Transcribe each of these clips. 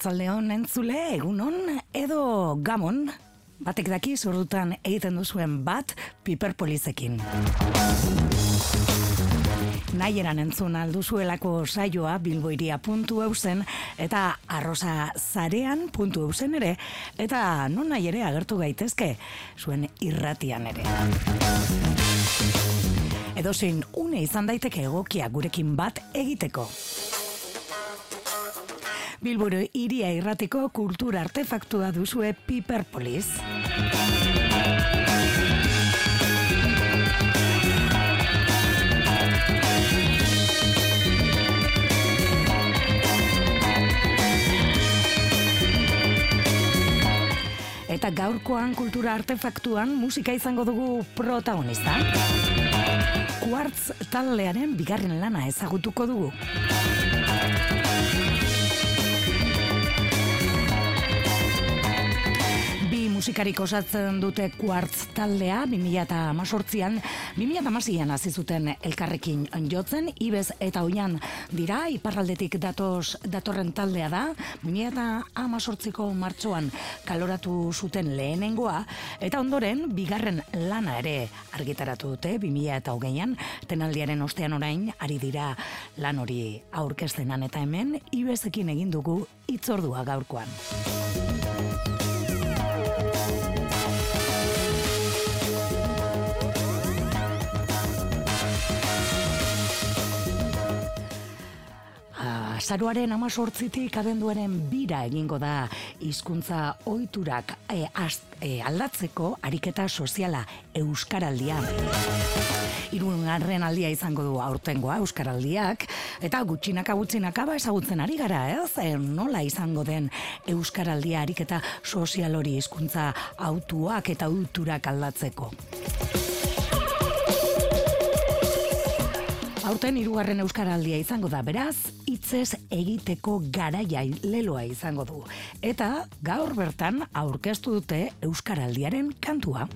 Arratzaldeon entzule, egunon edo gamon, batek daki zordutan egiten duzuen bat piperpolizekin. Naieran entzun alduzuelako saioa bilboiria puntu eusen eta arroza zarean puntu eusen ere eta non nahi ere agertu gaitezke zuen irratian ere. Edo zein une izan daiteke egokia gurekin bat egiteko. Bilboro iria irratiko kultura artefaktua duzue Piperpolis. Eta gaurkoan kultura artefaktuan musika izango dugu protagonista. Quartz taldearen bigarren lana ezagutuko dugu. Musikarik osatzen dute kuartz taldea 2018an 2016an hasi zuten elkarrekin jotzen ibez eta oian dira iparraldetik datos datorren taldea da. 2018ko martxoan kaloratu zuten lehenengoa eta ondoren bigarren lana ere argitaratu dute 2020an tenaldiaren ostean orain ari dira lan hori aurkeztenan eta hemen ibezekin egin dugu itzordua gaurkoan. Azaruaren amazortzitik abenduaren bira egingo da hizkuntza ohiturak e, e, aldatzeko ariketa soziala Euskaraldia. Irungarren aldia izango du aurtengoa Euskaraldiak, eta gutxinaka gutxinaka ba ezagutzen ari gara, ez? E, nola izango den Euskaraldia ariketa sozial hori hizkuntza autuak eta ohiturak aldatzeko. Aurten hirugarren euskaraldia izango da, beraz, hitzez egiteko garaia leloa izango du. Eta gaur bertan aurkeztu dute euskaraldiaren kantua.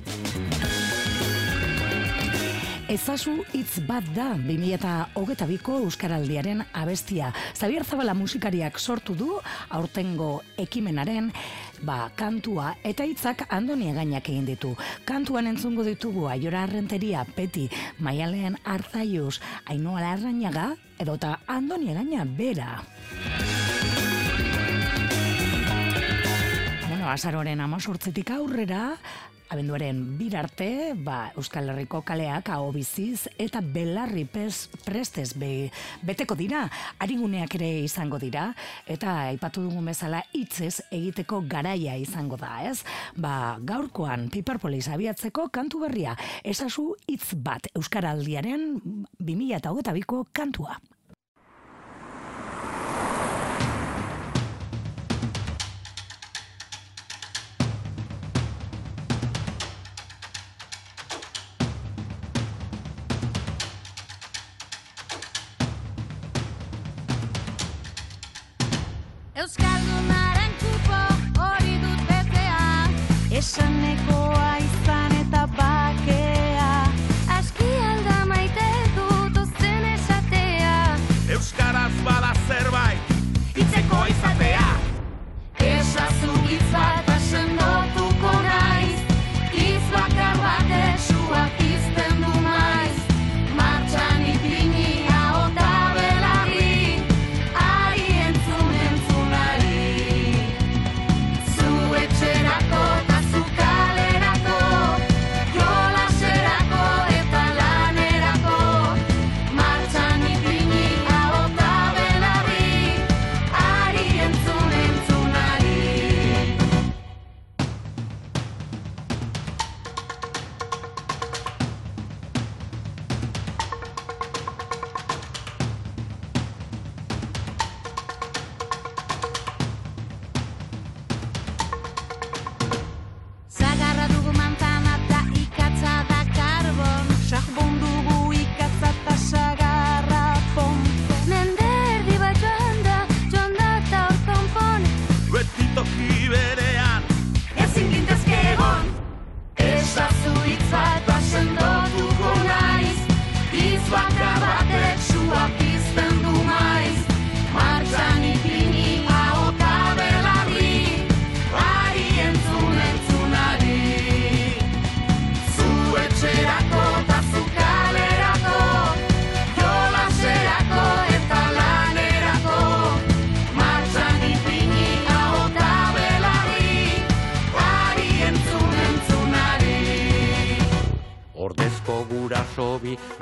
Ezazu hitz bat da 2022ko Euskaraldiaren abestia. Xavier Zabala musikariak sortu du aurtengo ekimenaren ba, kantua eta hitzak Andonia gainak egin ditu. Kantuan entzungo ditugu Aiora Arrenteria, Peti, Maialen Arzaius, Ainoa Larrañaga edota Andonia gaina bera. Bueno, azaroren amazortzetik aurrera, abenduaren birarte, ba, Euskal Herriko kaleak hau biziz eta belarri pez, prestez be, beteko dira, hariguneak ere izango dira, eta aipatu dugun bezala hitzez egiteko garaia izango da, ez? Ba, gaurkoan Piperpolis abiatzeko kantu berria, esazu hitz bat Euskaraldiaren 2008ko kantua.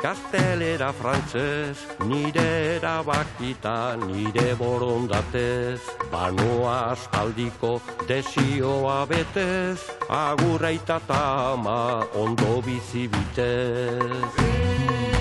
Gaztelera frantzez, nire erabakita, nire borondatez, banoa aspaldiko desioa betez, agurraita tama ondo bizi bitez.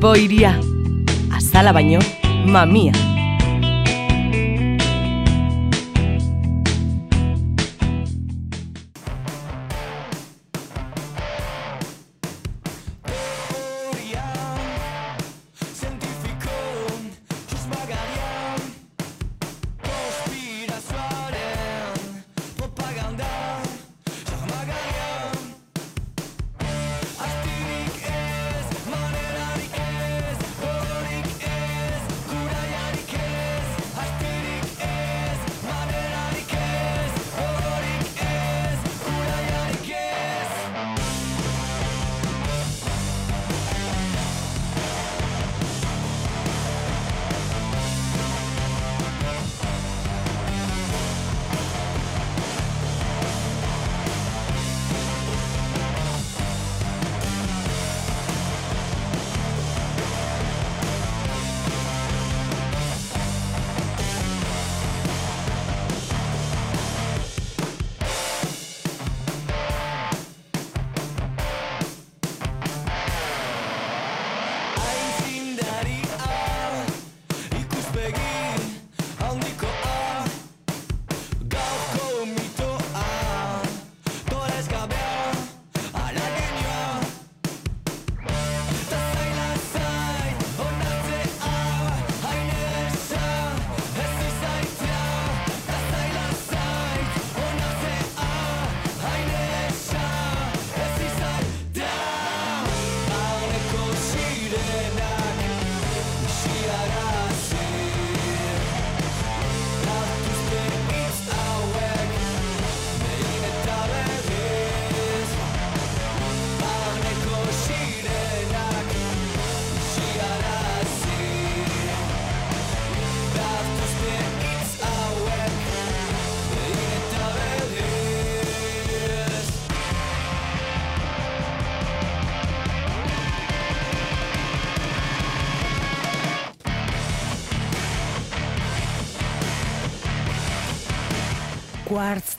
Bilbo iria, azala baino, mamia.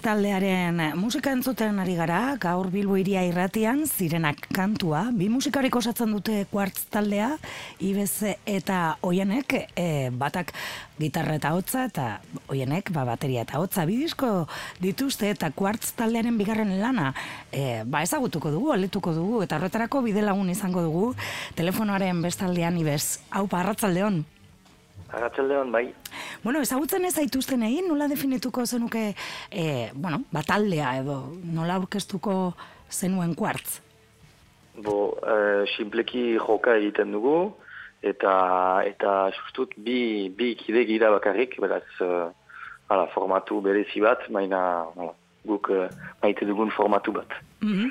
Taldearen musika entzuten ari gara, gaur Bilbo iria irratian, zirenak kantua, bi musikarik osatzen dute Quartz taldea, Ibez eta Oienek, e, batak gitarra eta hotza, eta Oienek, ba, bateria eta hotza, bi disko dituzte, eta Quartz taldearen bigarren lana, e, ba, ezagutuko dugu, aletuko dugu, eta horretarako bidelagun izango dugu, telefonoaren bestaldean Ibez, hau parratzaldeon. Arratxaldeon, bai. Bueno, ezagutzen ez zaituzten egin, nola definituko zenuke, e, bueno, bataldea edo nola aurkeztuko zenuen kuartz? Bo, e, simpleki joka egiten dugu, eta eta sustut bi, bi kide gira bakarrik, beraz, e, hala, formatu berezi bat, maina hala, guk e, maite dugun formatu bat. Mm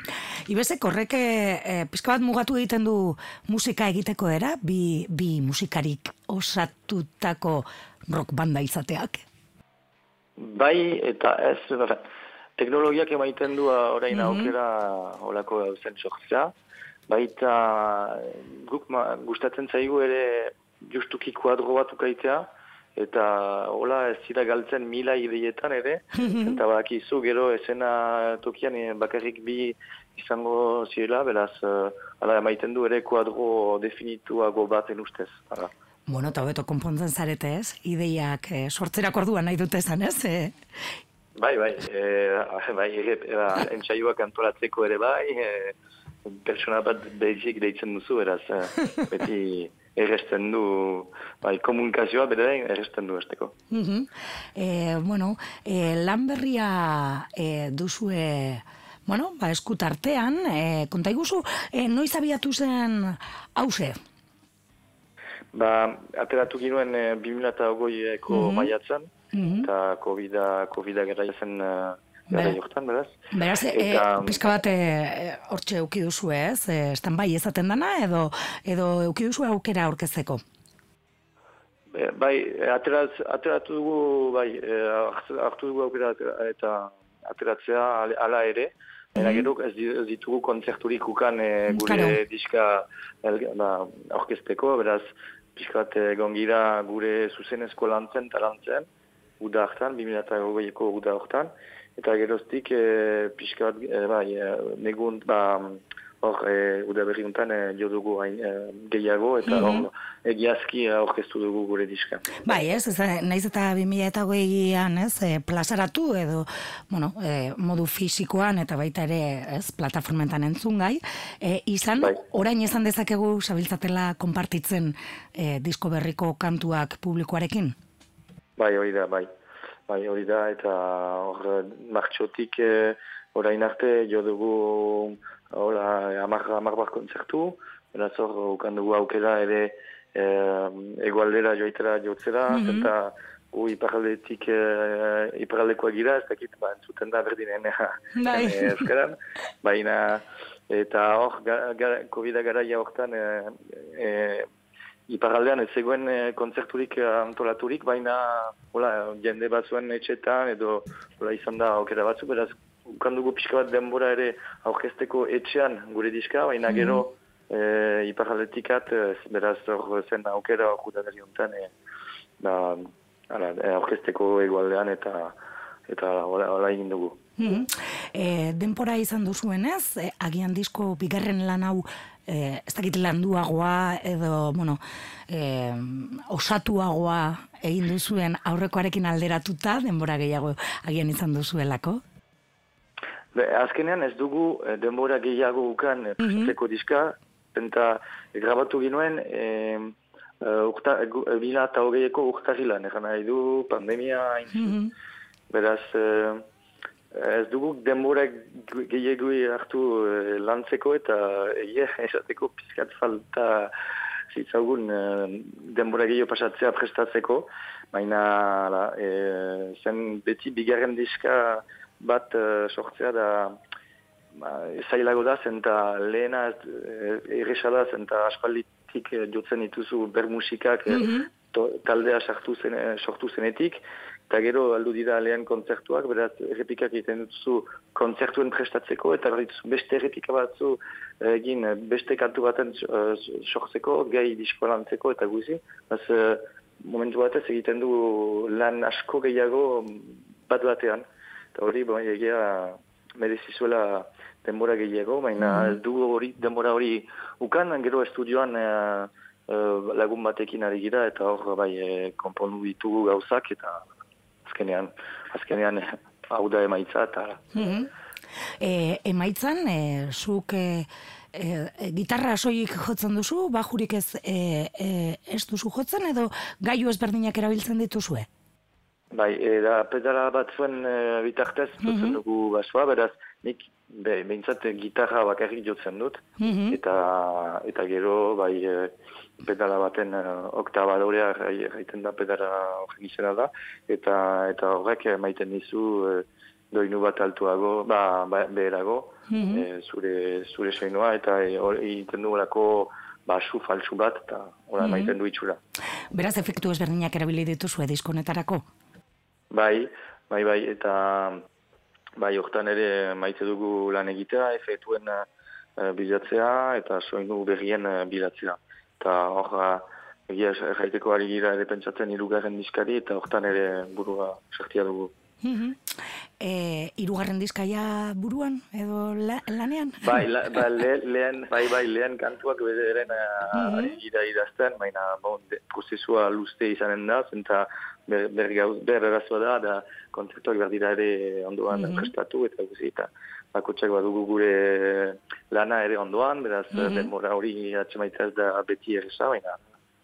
Ibezek horrek e, pizka bat mugatu egiten du musika egiteko era, bi, bi musikarik osatutako rock banda izateak? Bai, eta ez, bera, teknologiak emaiten du uh, orain Mhm. aukera olako zen sortzea, baita guk ma, gustatzen zaigu ere justuki kuadro bat ukaitea, eta hola ez zira galtzen mila ideietan ere, eta bakizu gero esena tokian eh, bakarrik bi izango zirela, beraz, uh, ala emaiten du ere kuadro definituago baten ustez. Hala. Bueno, eta hobeto konpontzen zarete ez, ideiak e, sortzerak orduan nahi dute esan ez, e, Bai, bai, e, bai, e, e, entsaioak antolatzeko ere bai, e, pertsona bat behizik deitzen duzu, eraz, e, beti erresten du, bai, komunikazioa bere erresten du esteko. Mhm. E, bueno, e, lan berria e, duzue, bueno, ba, eskutartean, e, konta iguzu, e, noiz abiatu zen hause? Ba, ateratu ginuen e, 2008ko Mhm. maiatzan, Mhm. eta COVID-a, COVID-a gara zen uh, gara Bai. jortan, beraz. Beraz, e, Eta- pizka bat e, hortxe euki duzu ez, e, bai ezaten dana, edo, edo euki duzu aukera aurkezeko? E, Bai, e, ateratz, ateratu dugu, bai, e, hartu- dugu aukera eta ateratzea ala ere, Baina gero ez di- ez ditugu kontzerturik ukan e, gure Claro. diska el- ba, aurkezteko, beraz, pixkat egon gira gure zuzenezko lantzen eta lantzen, uda hartan, 2008ko uda hortan, eta geroztik e, pixkat, e, bai, e, negun, ba, hor, e, uda berri untan e, jo dugu hain, e, gehiago, eta Mhm. hor, egiazki aurkeztu dugu gure diska. Bai, ez, ez, naiz eta 2008an, ez, e, plazaratu edo, bueno, e, modu fisikoan eta baita ere, ez, plataformentan entzun gai, e, izan, Bai. orain izan dezakegu sabiltzatela konpartitzen e, disko berriko kantuak publikoarekin? Bai, hori da, bai. Bai, hori da, eta hor, martxotik eh, orain arte jo dugu hola, amar, amar bar kontzertu, beraz hor, ukan dugu aukera ere eh, egualdera joitera jotzera, Mhm. eta gu iparaldetik eh, iparaldekoa gira, ez dakit, ba, entzuten da berdinen Bai. euskaran, baina eta hor, ga, ga, COVID-a garaia hortan eh, eh, iparaldean ez zegoen eh, kontzerturik eh, antolaturik, baina hola, jende batzuen etxetan edo hola, izan da aukera batzu, beraz ukan dugu pixka bat denbora ere aurkezteko etxean gure diska, baina gero eh, iparaldetikat, eh, beraz hor zen aukera hor judatari honetan eh, da, ala, aurkezteko egualdean eta eta hola, egin dugu. Mhm. E, denpora izan duzuenez, e, agian disko bigarren lan hau e, ez dakit landuagoa edo, bueno, e, osatuagoa egin duzuen aurrekoarekin alderatuta, denbora gehiago agian izan duzuelako? Be, azkenean ez dugu eh, denbora gehiago ukan eh, prestatzeko diska, eta grabatu ginuen e, urta, gu- eh, bila eta hogeieko urtarilan, egan nahi du pandemia hain Mhm. Beraz, eh, ez dugu denbora gu- gehiago hartu eh, lantzeko eta egia esateko pizkat falta zitzagun eh, denbora gehiago pasatzea prestatzeko, baina ala, eh, zen beti bigarren diska bat eh, sortzea da ba, zailago da zen eta lehena eh, erresa da zen eta aspalditik eh, jotzen dituzu bermusikak eh, to, taldea sartu zen, eh, sortu zenetik, eta gero aldu dira lehen kontzertuak, beraz errepikak egiten duzu kontzertuen prestatzeko, eta berriz beste errepika batzu egin beste kantu baten eh, sortzeko, gai disko lantzeko eta guzi. Baz, eh, momentu batez egiten du lan asko gehiago bat batean. Eta hori, bai, egia merezizuela denbora gehiago, baina ez du hori denbora hori ukan, gero estudioan eh, lagun batekin ari gira, eta hor, bai, konpondu ditugu gauzak, eta azkenean, azkenean hau da emaitza, eta Mhm. E, emaitzan, e, zuk e, e, gitarra soilik jotzen duzu, bajurik ez, e, e, ez duzu jotzen, edo gaiu ezberdinak erabiltzen dituzue? Bai, e, da pedala bat zuen e, bitartez jotzen dugu basoa, beraz, nik be, behintzat gitarra bakarrik jotzen dut, Mhm. eta eta gero bai e, pedala baten e, oktabadorea egiten da pedala horren izena da, eta eta horrek maiten dizu e, doinu bat altuago, ba, ba beherago, e, zure, zure soinua, eta e, egiten du horako basu faltsu bat, eta hori maiten du itxura. Beraz, efektu ezberdinak erabili dituzue diskonetarako? Bai, bai, bai, eta bai, hortan ere maite dugu lan egitea, efektuen uh, bilatzea eta soinu berrien uh, bilatzea. Eta hor, uh, egia erraiteko ari gira ere pentsatzen irugarren diskari eta hortan ere burua sartia dugu. Mhm. e, irugarren diskaia buruan, edo la, lanean? Bai, la, ba, le, lehen, bai, bai, lehen kantuak bederen uh, ari gira idazten, baina bon, de, prozesua luzte izanen da, zenta ber, ber, ber da, da kontzertuak behar dira ere ondoan Mhm. prestatu, eta guzi, eta bakotxak badugu gure lana ere ondoan, beraz Mhm. denbora hori atxemaita ez da beti erresa, baina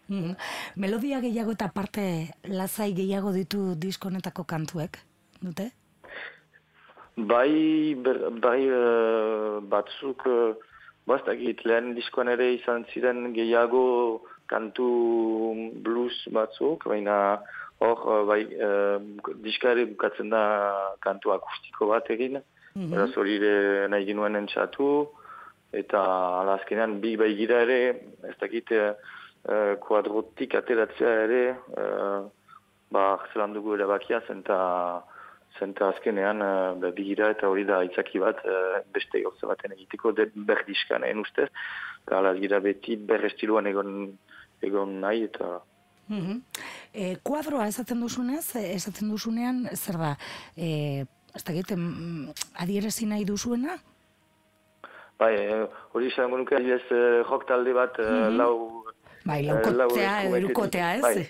Mhm. Melodia gehiago eta parte lazai gehiago ditu diskonetako kantuek, dute? Bai, ber, bai eh, batzuk, uh, bastakit, lehen diskoan ere izan ziren gehiago kantu blues batzuk, baina hor, eh, bai, uh, diska ere bukatzen da kantu akustiko bat egin, Mhm. beraz hori nahi ginuen entxatu, eta ala azkenean bi bai gira ere, ez dakit, uh, kuadrotik ateratzea ere, uh, ba, zelan dugu erabakia, zenta, zenta azkenean uh, be, bigira eta hori da itzaki bat uh, beste gauza baten egiteko de berdiskan egin ustez. Eta ala gira beti ber estiloan egon, egon nahi eta Mhm. E, kuadroa esaten duzunez, e, esaten duzunean, zer da, e, ez dakit, adierazi nahi duzuena? bai, eh, hori izango nuke adibidez eh, rock talde bat eh, lau Bai, laukotea lau hirukotea, ez? Bai.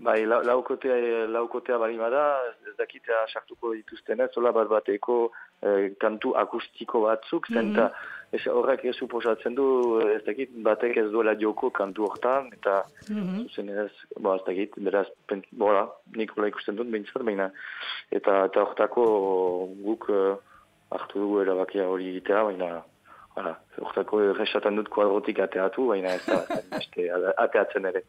Bai, lau, laukotea, laukotea bali bada, ez dakitea sartuko dituzten ez, bat bateko eh, kantu akustiko batzuk, zenta ez, horrek ez suposatzen du, ez dakit, batek ez duela joko kantu hortan, eta Mhm. zuzen ez, bo, ez dakit, beraz, pen, bola, nik hola ikusten dut behintzat, baina, eta, eta hortako guk eh, hartu dugu erabakia hori egitea, baina, Hala, hortako erresaten dut kuadrotik ateatu, baina ez da, ateatzen ere.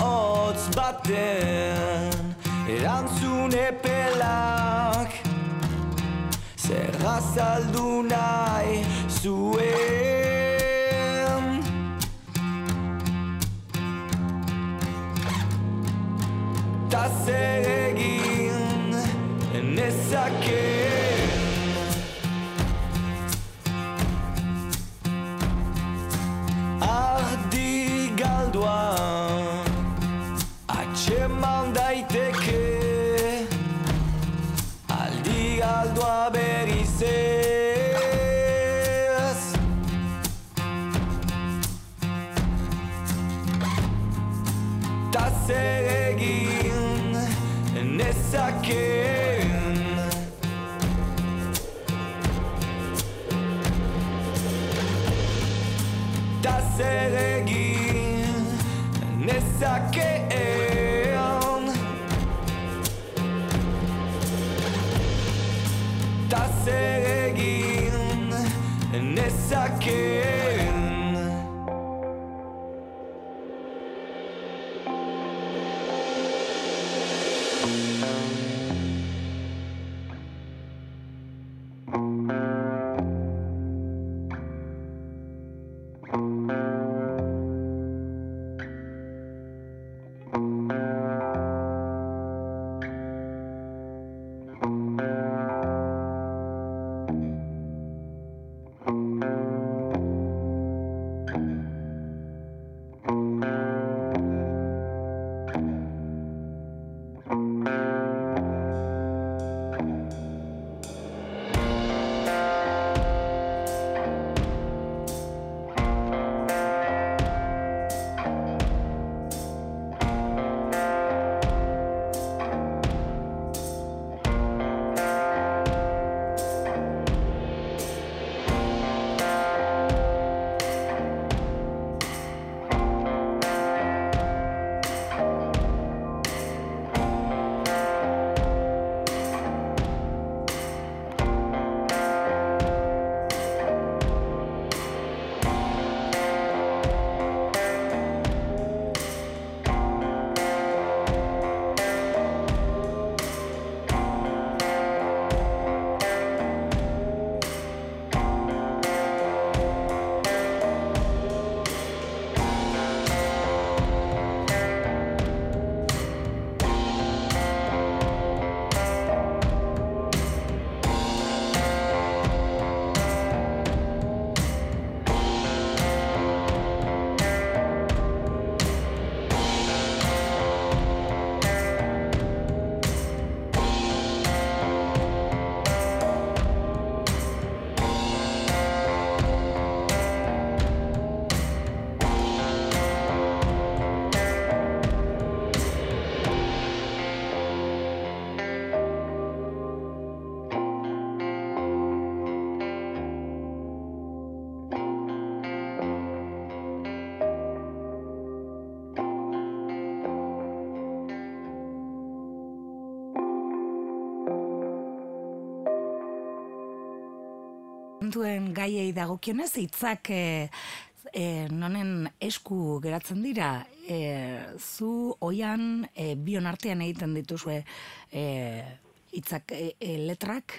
Hotz baten Erantzun epelak. Zer azaldu I. kantuen gaiei dagokionez, hitzak e, e, nonen esku geratzen dira, e, zu oian e, bion artean egiten dituzue e, hitzak e, e, letrak?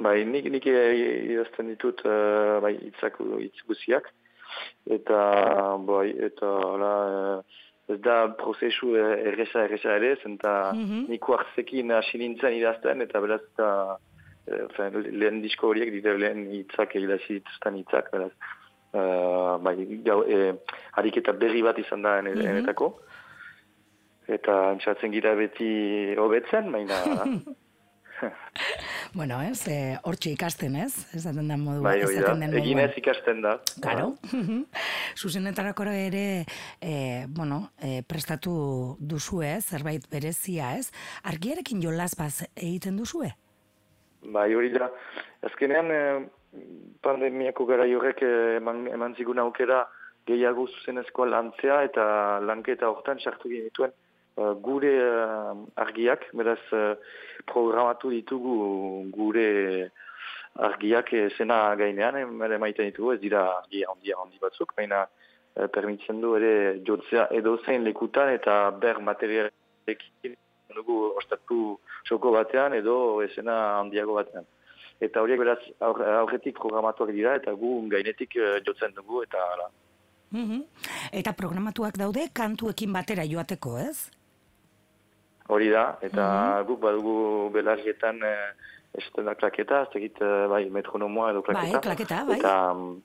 Bai, nik, nik idazten ditut uh, bai, hitzak hitz guziak. Eta, bai, eta, hola, ez da prozesu erresa erresa ere, zenta Mhm. nik kuartzekin hasi nintzen idazten, eta beraz, eta, eh, fen, lehen disko horiek dira lehen hitzak idazi dituzten hitzak, beraz. Uh, bai, gau, eh, ariketa berri bat izan da Mhm. enetako. Eta antxatzen gira beti hobetzen, baina... Bueno, ez, e, hortxe ikasten, ez? Esaten den modu. bai, da, esaten den moduan. eginez ikasten da. Claro. Zuzenetarako ere, e, bueno, e, prestatu duzue, zerbait berezia, ez? Argiarekin jolaz baz egiten duzue? Bai, hori da. Azkenean, eh, pandemiako gara horrek eh, eman, eman zigun aukera gehiago zuzenezkoa lantzea eta lanketa hortan sartu genituen eh, gure argiak, beraz programatu ditugu gure argiak esena gainean, ere maiten ditugu, ez dira argi handi handi batzuk, baina permitzen du ere jotzea edozein lekutan eta ber materialekin dugu ostatu txoko batean edo esena handiago batean. Eta horiek beraz aur- aurretik programatuak dira eta gu gainetik eh, jotzen dugu eta hala. Mhm. Eta programatuak daude kantuekin batera joateko, ez? Hori da, eta guk badugu belarrietan eh, esaten da klaketa, ez dakit eh, bai metronomoa edo klaketa. Bai, klaketa, bai. Eta mm,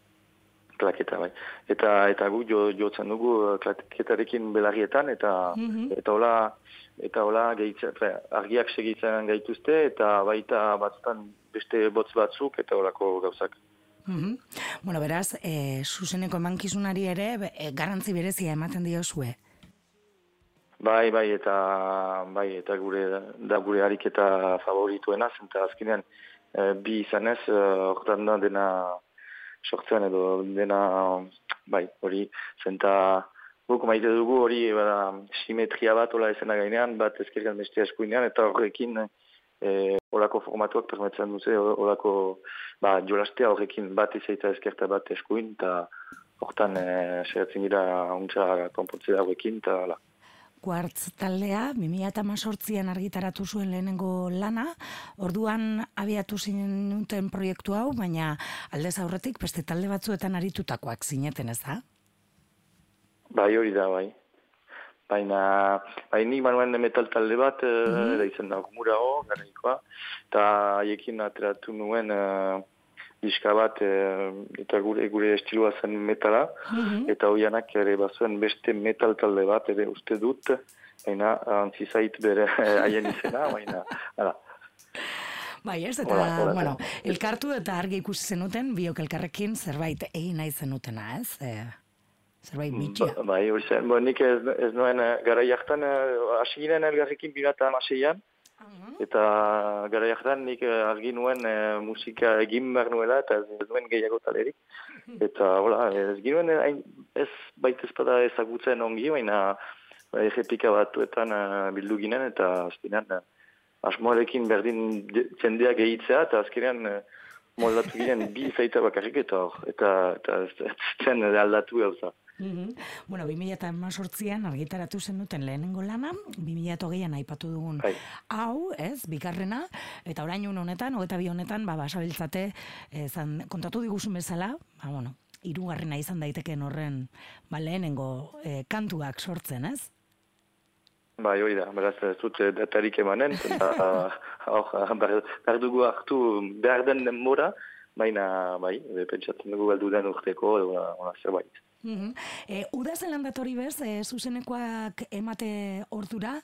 klaketa, bai. Eta eta guk jo, jotzen dugu eh, klaketarekin belarrietan eta Mhm. eta hola eta hola gehitzen, argiak segitzen gaituzte eta baita batzutan beste botz batzuk eta holako gauzak. Mhm. Bueno, beraz, e, zuzeneko emankizunari ere e, garrantzi berezia ematen diozue. Bai, bai, eta bai, eta gure da gure ariketa favorituena, zenta azkenean eh, bi izanez, hortan da dena sortzen edo dena, bai, hori, zenta guk maite dugu hori bada, simetria bat ola esena gainean, bat ezkergan beste eskuinean, eta horrekin eh, olako formatuak permetzen dute, olako ba, jolastea horrekin bat izaita ezkerta bat eskuin, eta hortan eh, saiatzen gira untsa konpontzea horrekin, eta hala. Kuartz taldea, 2018an argitaratu zuen lehenengo lana, orduan abiatu zinuten proiektu hau, baina aldez aurretik beste talde batzuetan aritutakoak zineten ez da? Bai, hori da, bai. Baina, bai, nik manuen metal talde bat, mm da izan da, murao, garaikoa, eta haiekin ateratu nuen uh, diska bat, eh, eta gure gure estiloa zen metala, eta hoianak ere bazuen beste metal talde bat, ere uste dut, baina antzi zait bere haien izena, baina, hala. Bai, ez, eta, Hola, hola, bueno, elkartu eta argi ikusi zenuten, biok elkarrekin zerbait egin nahi zenutena, ez? E, zerbait bitxia. Ba, bai, hori zen, bo, nik ez, ez nuen uh, gara jartan, uh, hasi ginen elgarrekin birata amaseian, eta gara jartan nik eh, argi nuen eh, musika egin behar nuela, eta ez, ez nuen gehiago talerik. Eta, hola, ez ginen, hain, ez baita ezpada ezagutzen ongi, baina eh, errepika batuetan bildu ginen, eta azkenean asmoarekin berdin de- jendea gehitzea, eta azkenean moldatu ginen bi zaita bakarrik, eta hor, eta, eta ez, ez zen aldatu gauza. Mhm. Bueno, 2018an argitaratu zenuten lehenengo lana, 2008an aipatu dugun Bai. hau, ez, bigarrena, eta orain honetan, hogeta bi honetan, ba, basabiltzate, ezan, kontatu diguzun bezala, ba, bueno, hirugarrena izan daitekeen horren, ba, lehenengo eh, kantuak sortzen, ez? Bai, hori da, beraz ez dut eh, datarik emanen, eta behar, dugu hartu behar den denbora, baina, bai, e, pentsatzen dugu galdu den urteko, edo ona Mhm. E, udazen landatori bez, e, zuzenekoak emate ordura,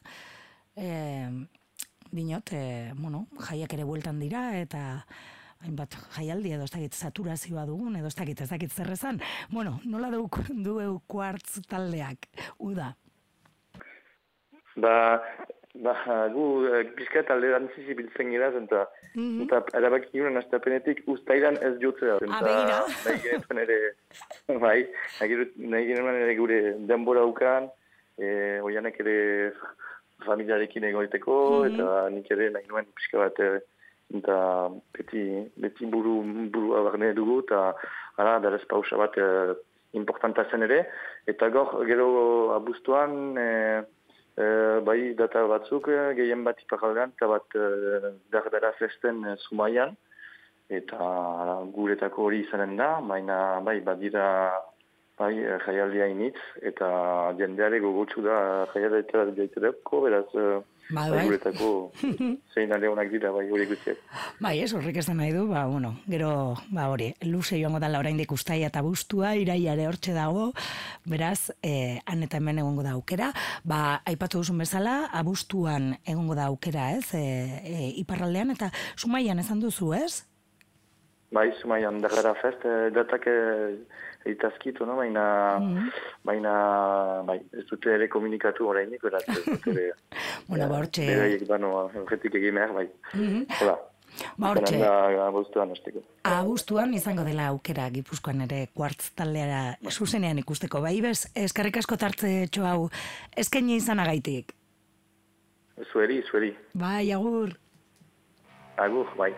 e, dinot, e, bueno, jaiak ere bueltan dira, eta hainbat jaialdi edo ez dakit saturazioa dugun, edo ez dakit ez dakit zer esan. Bueno, nola du, du kuartz taldeak, uda. Ba, ba gu eh, pizkat alderantziz ibiltzen gira, eta, eta erabaki ginen astapenetik ustairan ez jotzea. Ah, begira. nahi genuen ere, bai, nahi genuen- ere gure denbora ukan, e, oianek ere familiarekin egoiteko, eta nik ere nahi nuen pixka bat eh, eta beti, beti buru, burua barne dugu, eta hala, berez pausa bat eh, importanta zen ere, eta gor, gero abuztuan, eh, eh, bai data batzuk, eh, gehien bat iparaldean, eta bat eh, dardara festen Zumaian, eta guretako hori izanen da, baina bai, badira bai, jaialdia initz, eta jendeare gogotsu da jaialdetara jaitedeko, beraz, eh, Bai, bai, bai. guretako zein alde honak dira, bai, hori guztiak. Bai, ez, horrek ez da nahi du, ba, bueno, gero, ba, hori, luze joango dala oraindik ustaia eta bustua, iraiare hortxe dago, beraz, eh, han eta hemen egongo da aukera, ba, aipatu duzun bezala, abustuan egongo da aukera, ez, e, e, iparraldean, eta sumaian esan duzu, ez? Bai, Zumaian, Dardara Fest, eh, datak eh, eitazkitu, no? baina, baina, bai, ez dute ere komunikatu orainik, beraz, ez dute ere, Bueno, ba, hortxe, beraiek bano, horretik egin behar, bai. Hola, ba, hortxe, abuztuan hasteko. abuztuan izango dela aukera Gipuzkoan ere kuartz taldeara zuzenean ikusteko, bai, bez, eskarrik asko tartze txo hau, eskaini izanagaitik. Zueri, zueri, Bai, agur. agur, bai.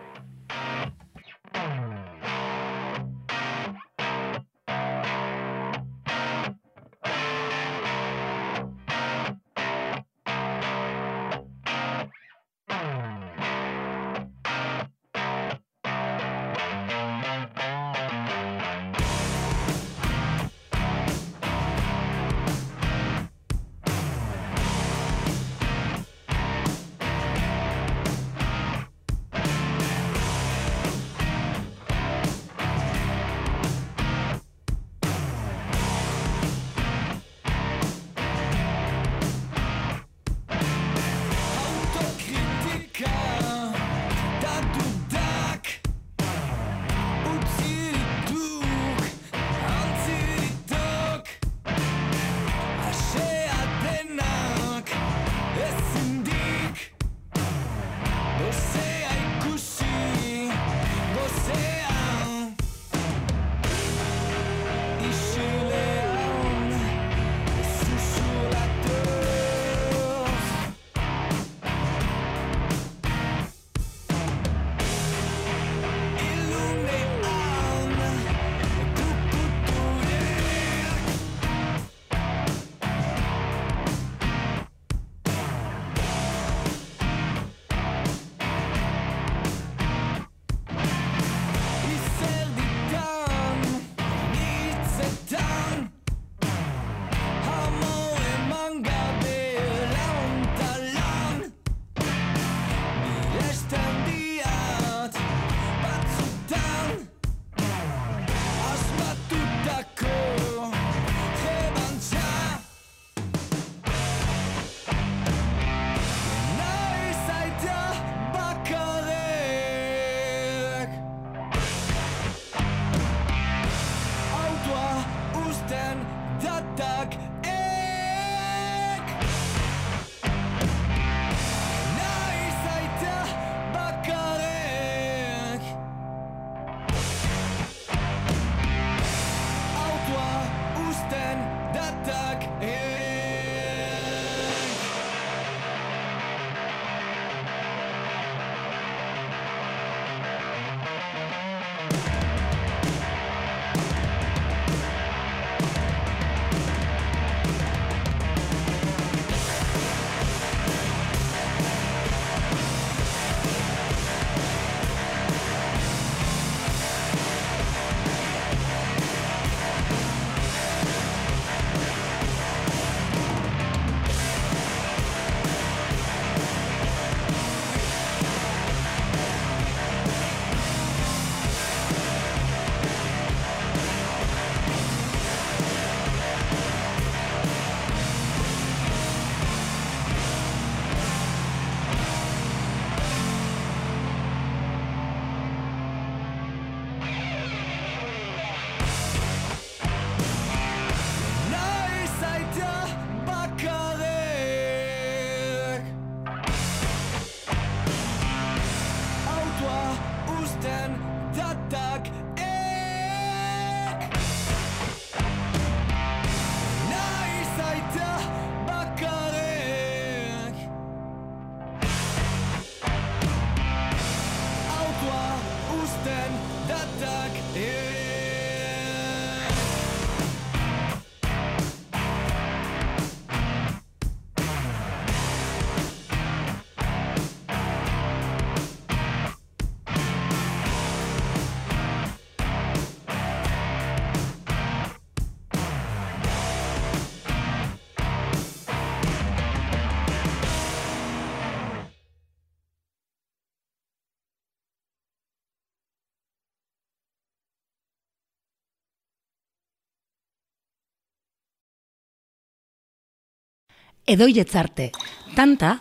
Edoietzarte, tanta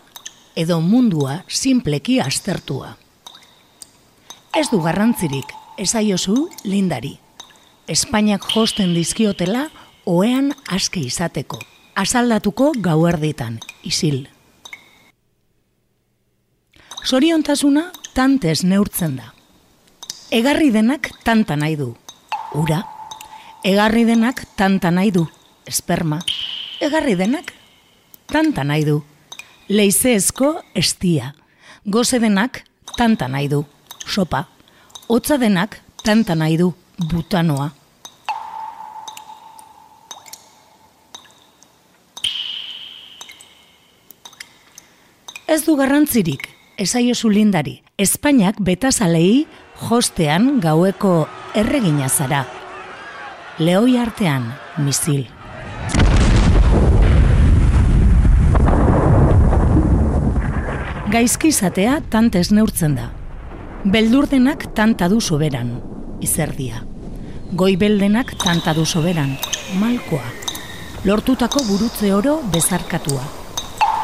edo mundua simpleki aztertua. Ez du garrantzirik, esaiozu lindari. Espainiak josten dizkiotela oean aske izateko. Asaldatuko gauerditan, isil. Soriontasuna tantez neurtzen da. Egarri denak tanta nahi du. Ura. Egarri denak tanta nahi du. Esperma. Egarri denak tanta nahi du. Leizezko estia. Goze denak tanta nahi du. Sopa. Hotza denak tanta nahi du. Butanoa. Ez du garrantzirik, esaiozu lindari, Espainiak betazalei jostean gaueko erregina zara. Leoi artean, misil. Gaizki izatea tantez neurtzen da. Beldurdenak tanta du soberan, izerdia. Goibeldenak tanta du soberan, malkoa. Lortutako burutze oro bezarkatua.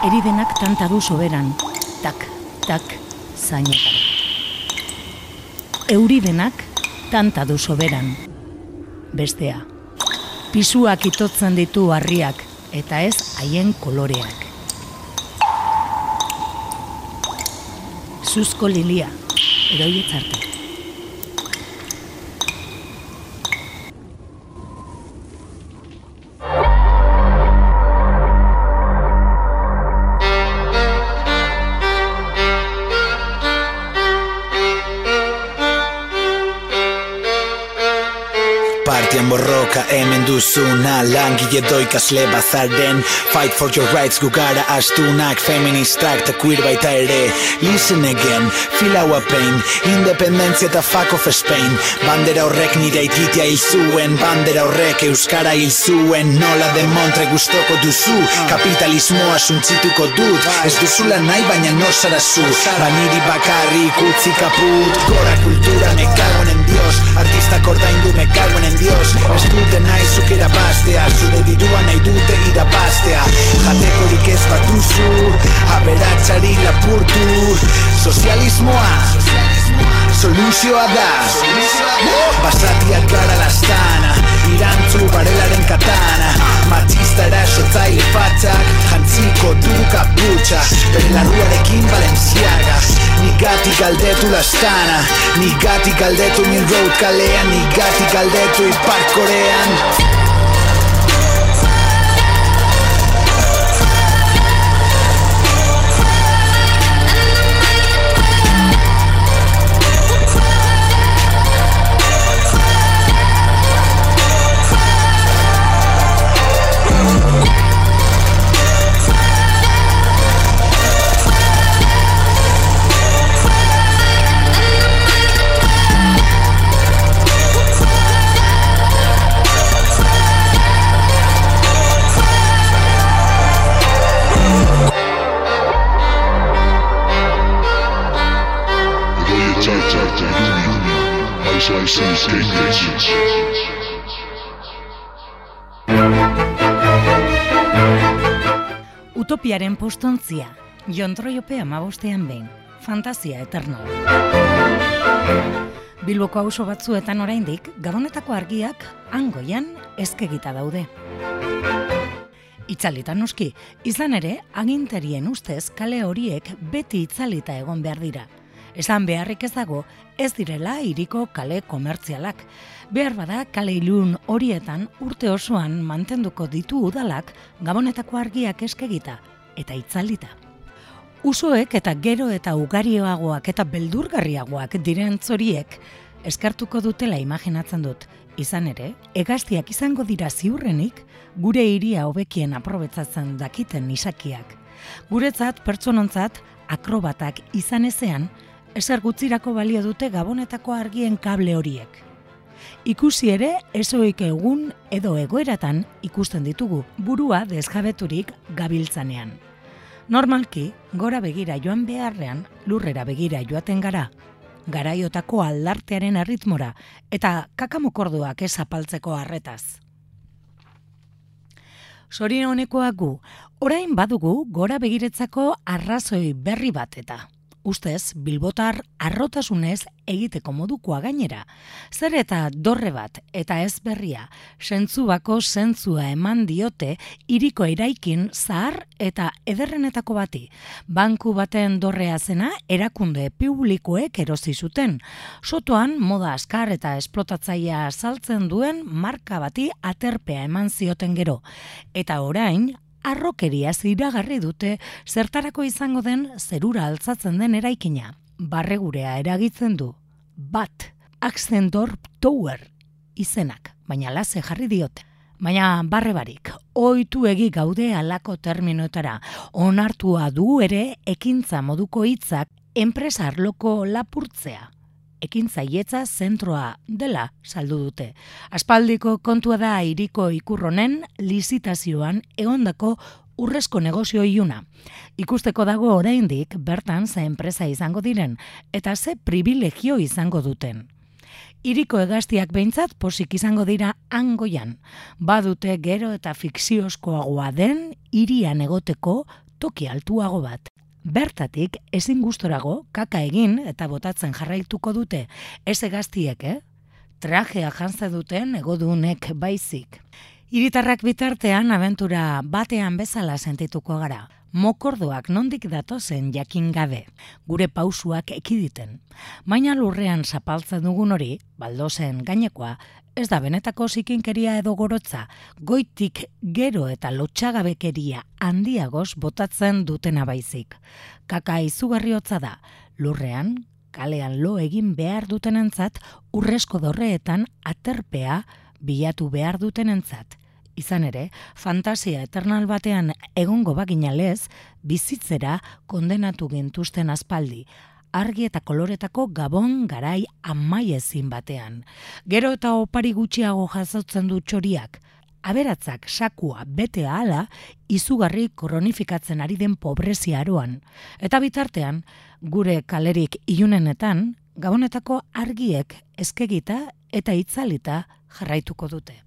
Eridenak tanta du soberan, tak, tak, zainetara. Euridenak tanta du soberan, bestea. Pisuak itotzen ditu harriak, eta ez haien koloreak. Zuzko lilia, eroietzarte. Borroka hemen duzuna Langile doikasle bazaren. Fight for your rights gu gara astunak Feministak eta queer baita ere. Listen again, feel our pain Independentzia eta fuck of Spain. Bandera horrek nire ititia hil zuen Bandera horrek euskara hil zuen. Nola de montre gustoko duzu Kapitalismoa suntzituko dut. Ez duzula nahi baina no zara zu. Baniri bakarrik utzi kaput. Gora kultura me cago en Dios. Artistak ordaindu me cago en Dios. Ez dute nahi zuk irabaztea Zure dirua nahi dute irabaztea. Jatekorik ez bat duzu Aberatzari lapurtu. Sozialismoa Soluzioa da. Basatiak gara lastana Irantzu barelaren katana. Machista erasotzaile fatzak Jantziko du kaputxa. Bere larruarekin Balenciaga Nigatik galdetu lastana Nigatik galdetu min road kalean Nigatik galdetu ipar korean Utopiaren postontzia, jontroiope amabostean behin, fantasia eterno. Bilboko auzo batzuetan oraindik gabonetako argiak angoian ezkegita daude. Itzalita noski, izan ere, agintarien ustez kale horiek beti itzalita egon behar dira. Esan beharrik ez dago, ez direla hiriko kale komertzialak. Behar bada kale ilun horietan urte osoan mantenduko ditu udalak gabonetako argiak eskegita eta itzalita. Usoek eta gero eta ugarioagoak eta beldurgarriagoak diren zoriek eskartuko dutela imaginatzen dut. Izan ere, hegaztiak izango dira ziurrenik gure hiria hobekien aprobetzatzen dakiten izakiak. Guretzat pertsonontzat akrobatak izan ezean, ezer gutzirako balio dute gabonetako argien kable horiek. Ikusi ere, ezoik egun edo egoeratan ikusten ditugu, burua desjabeturik gabiltzanean. Normalki, gora begira joan beharrean, lurrera begira joaten gara, garaiotako aldartearen erritmora eta kakamokorduak ez apaltzeko harretaz. Sorina honekoa gu, orain badugu gora begiretzako arrazoi berri bat eta. Ustez, bilbotar arrotasunez egiteko modukoa gainera. Zer eta dorre bat eta ez berria, sentzu bako zentzua eman diote iriko eraikin zahar eta ederrenetako bati. Banku baten dorrea zena erakunde publikoek erosi zuten. Sotoan moda askar eta esplotatzaia saltzen duen marka bati aterpea eman zioten gero. Eta orain, arrokeria iragarri dute zertarako izango den zerura altzatzen den eraikina. Barregurea eragitzen du. Bat, Axendorp Tower izenak, baina lase jarri diote. Baina barre barik, oitu gaude alako terminoetara, onartua du ere ekintza moduko hitzak enpresar loko lapurtzea ekintzaietza zentroa dela saldu dute. Aspaldiko kontua da iriko ikurronen lizitazioan egondako urrezko negozio iuna. Ikusteko dago oraindik bertan ze enpresa izango diren eta ze privilegio izango duten. Iriko egaztiak behintzat posik izango dira angoian. Badute gero eta fikziozkoagoa den irian egoteko toki altuago bat. Bertatik ezin gustorago kaka egin eta botatzen jarraituko dute ez egaztiek, eh? Trajea jantza duten egodunek baizik. Iritarrak bitartean abentura batean bezala sentituko gara. Mokordoak nondik datozen jakin gabe, gure pausuak ekiditen. Baina lurrean zapaltzen dugun hori, baldozen gainekoa, ez da benetako zikinkeria edo gorotza, goitik gero eta lotxagabekeria handiagoz botatzen dutena baizik. Kaka izugarri hotza da, lurrean, kalean lo egin behar dutenentzat, urresko dorreetan aterpea bilatu behar dutenentzat. Izan ere, fantasia eternal batean egongo baginalez, bizitzera kondenatu gintuzten aspaldi, argi eta koloretako gabon garai amaiezin batean. Gero eta opari gutxiago jasotzen du txoriak, aberatzak sakua bete ahala izugarri koronifikatzen ari den pobrezia aroan. Eta bitartean, gure kalerik ilunenetan, gabonetako argiek eskegita eta itzalita jarraituko dute.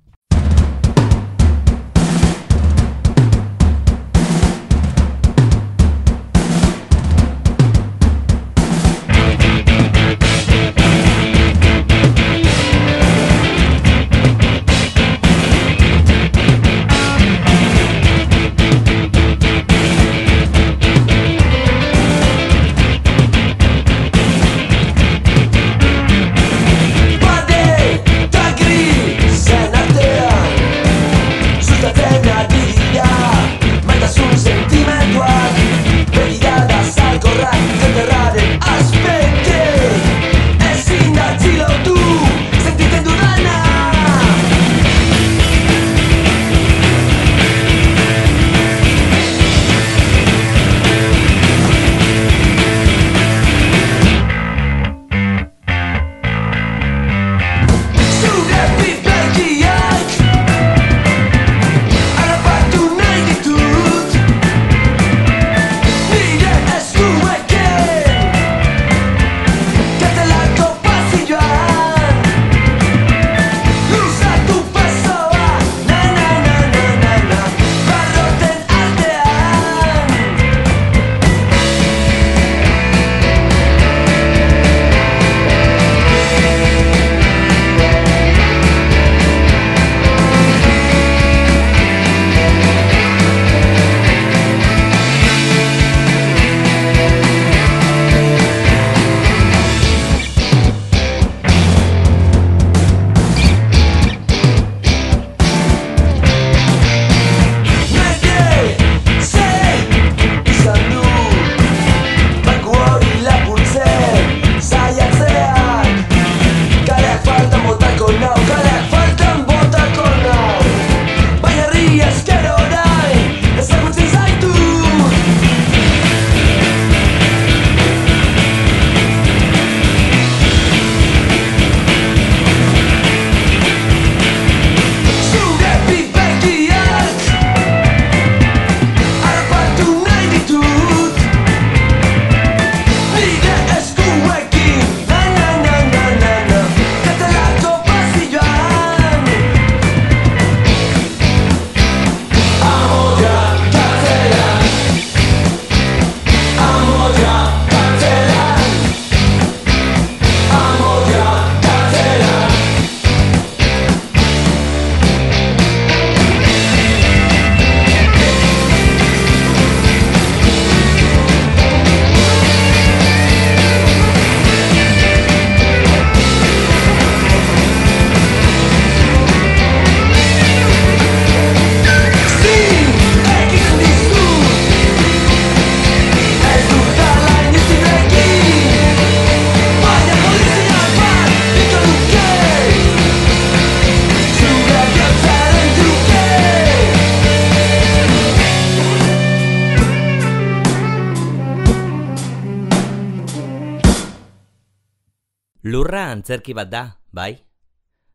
Urra antzerki bat da, bai?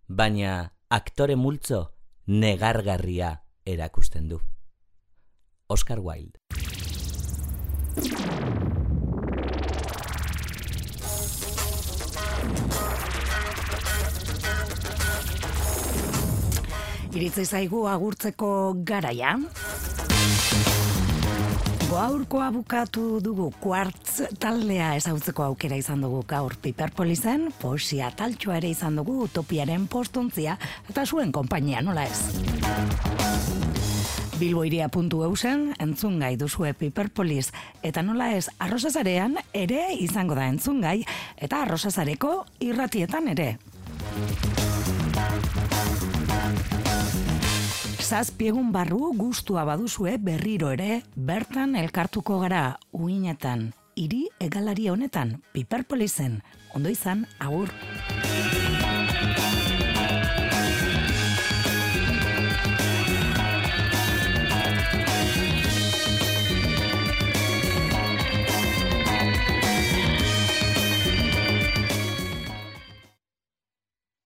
Baina aktore multzo negargarria erakusten du. Oscar Wilde. Iritzi zaigu agurtzeko garaia. Gaurkoa bukatu dugu kuartz taldea ezautzeko aukera izan dugu gaur Piperpolizen, poesia taltxoa ere izan dugu utopiaren postontzia eta zuen konpainia nola ez. Bilboiria.eusen entzun gai duzue Piperpolis eta nola ez arrosazarean ere izango da entzun gai eta arrosazareko irratietan ere. Zazpiegun barru gustua baduzue berriro ere bertan elkartuko gara uinetan hiri egalari honetan Piperpolizen ondo izan agur.